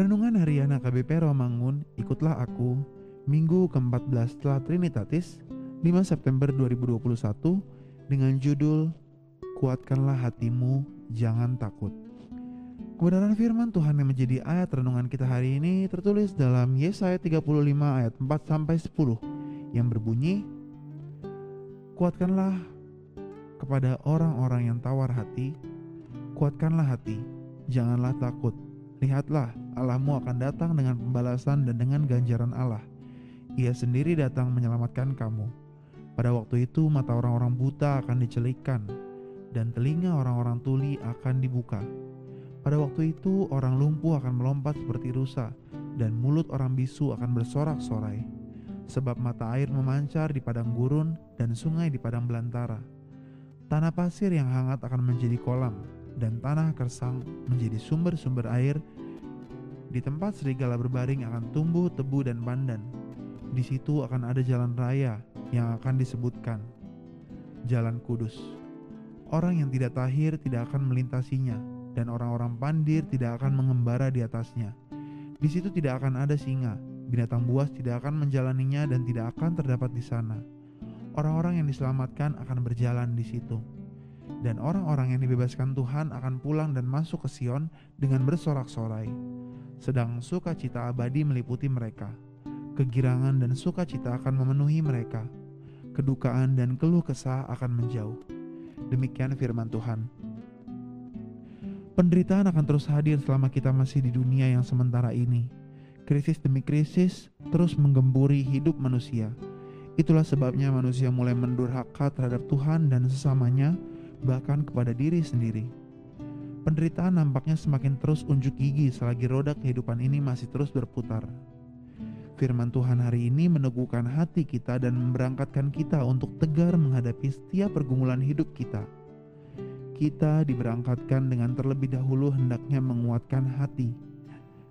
Renungan Harian AKBP Romangun, ikutlah aku, Minggu ke-14 setelah Trinitatis, 5 September 2021, dengan judul Kuatkanlah hatimu, jangan takut. Kebenaran firman Tuhan yang menjadi ayat renungan kita hari ini tertulis dalam Yesaya 35 ayat 4 sampai 10 yang berbunyi Kuatkanlah kepada orang-orang yang tawar hati, kuatkanlah hati, janganlah takut. Lihatlah, Allahmu akan datang dengan pembalasan dan dengan ganjaran Allah. Ia sendiri datang menyelamatkan kamu. Pada waktu itu mata orang-orang buta akan dicelikan dan telinga orang-orang tuli akan dibuka. Pada waktu itu orang lumpuh akan melompat seperti rusa dan mulut orang bisu akan bersorak-sorai. Sebab mata air memancar di padang gurun dan sungai di padang belantara. Tanah pasir yang hangat akan menjadi kolam dan tanah kersang menjadi sumber-sumber air. Di tempat serigala berbaring akan tumbuh tebu dan pandan. Di situ akan ada jalan raya yang akan disebutkan Jalan Kudus. Orang yang tidak tahir tidak akan melintasinya, dan orang-orang pandir tidak akan mengembara di atasnya. Di situ tidak akan ada singa, binatang buas tidak akan menjalaninya dan tidak akan terdapat di sana. Orang-orang yang diselamatkan akan berjalan di situ. Dan orang-orang yang dibebaskan Tuhan akan pulang dan masuk ke Sion dengan bersorak-sorai. Sedang sukacita abadi meliputi mereka. Kegirangan dan sukacita akan memenuhi mereka. Kedukaan dan keluh kesah akan menjauh. Demikian firman Tuhan. Penderitaan akan terus hadir selama kita masih di dunia yang sementara ini. Krisis demi krisis terus menggemburi hidup manusia. Itulah sebabnya manusia mulai mendurhaka terhadap Tuhan dan sesamanya, bahkan kepada diri sendiri. Penderitaan nampaknya semakin terus unjuk gigi selagi roda kehidupan ini masih terus berputar. Firman Tuhan hari ini meneguhkan hati kita dan memberangkatkan kita untuk tegar menghadapi setiap pergumulan hidup kita kita diberangkatkan dengan terlebih dahulu hendaknya menguatkan hati.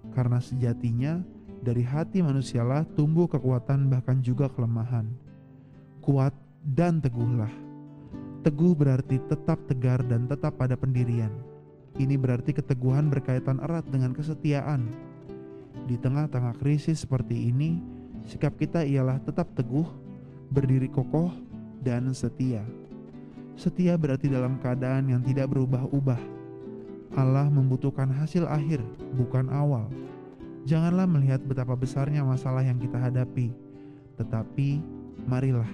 Karena sejatinya dari hati manusialah tumbuh kekuatan bahkan juga kelemahan. Kuat dan teguhlah. Teguh berarti tetap tegar dan tetap pada pendirian. Ini berarti keteguhan berkaitan erat dengan kesetiaan. Di tengah-tengah krisis seperti ini, sikap kita ialah tetap teguh, berdiri kokoh, dan setia. Setia berarti dalam keadaan yang tidak berubah-ubah. Allah membutuhkan hasil akhir, bukan awal. Janganlah melihat betapa besarnya masalah yang kita hadapi, tetapi marilah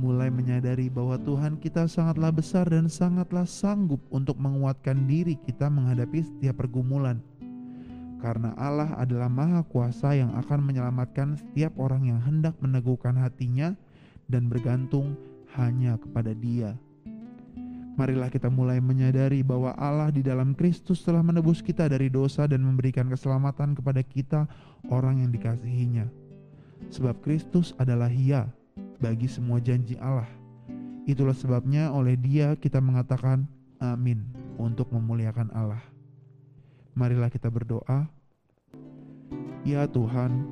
mulai menyadari bahwa Tuhan kita sangatlah besar dan sangatlah sanggup untuk menguatkan diri kita menghadapi setiap pergumulan. Karena Allah adalah Maha Kuasa yang akan menyelamatkan setiap orang yang hendak meneguhkan hatinya dan bergantung hanya kepada Dia. Marilah kita mulai menyadari bahwa Allah di dalam Kristus telah menebus kita dari dosa dan memberikan keselamatan kepada kita orang yang dikasihinya. Sebab Kristus adalah ya bagi semua janji Allah. Itulah sebabnya oleh dia kita mengatakan amin untuk memuliakan Allah. Marilah kita berdoa. Ya Tuhan,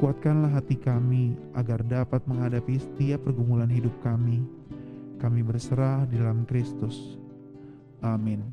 kuatkanlah hati kami agar dapat menghadapi setiap pergumulan hidup kami kami berserah di dalam Kristus. Amin.